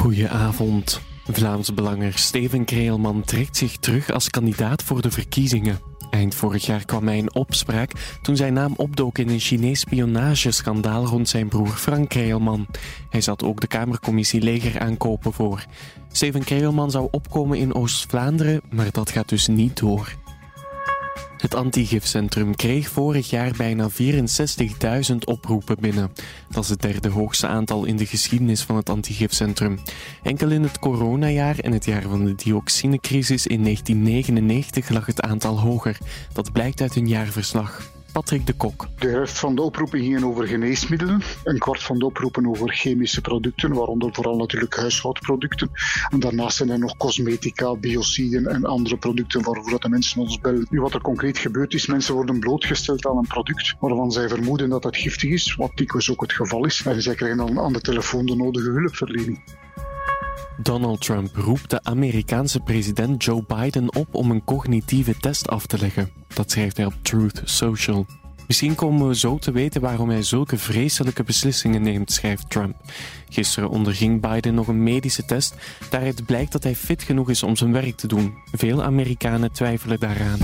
Goedenavond. Vlaams belanger Steven Kreelman trekt zich terug als kandidaat voor de verkiezingen. Eind vorig jaar kwam hij in opspraak toen zijn naam opdook in een Chinees spionageschandaal rond zijn broer Frank Kreelman. Hij zat ook de Kamercommissie Leger aankopen voor. Steven Kreelman zou opkomen in Oost-Vlaanderen, maar dat gaat dus niet door. Het antigifcentrum kreeg vorig jaar bijna 64.000 oproepen binnen. Dat is het derde hoogste aantal in de geschiedenis van het antigifcentrum. Enkel in het coronajaar en het jaar van de dioxinecrisis in 1999 lag het aantal hoger. Dat blijkt uit een jaarverslag. Patrick de Kok. De helft van de oproepen gingen over geneesmiddelen. Een kwart van de oproepen over chemische producten, waaronder vooral natuurlijk huishoudproducten. En daarnaast zijn er nog cosmetica, biociden en andere producten waarvoor de mensen ons bellen. Nu, wat er concreet gebeurt is, mensen worden blootgesteld aan een product waarvan zij vermoeden dat het giftig is, wat dikwijls ook het geval is. En zij krijgen dan aan de telefoon de nodige hulpverlening. Donald Trump roept de Amerikaanse president Joe Biden op om een cognitieve test af te leggen. Dat schrijft hij op Truth Social. Misschien komen we zo te weten waarom hij zulke vreselijke beslissingen neemt, schrijft Trump. Gisteren onderging Biden nog een medische test. Daaruit blijkt dat hij fit genoeg is om zijn werk te doen. Veel Amerikanen twijfelen daaraan.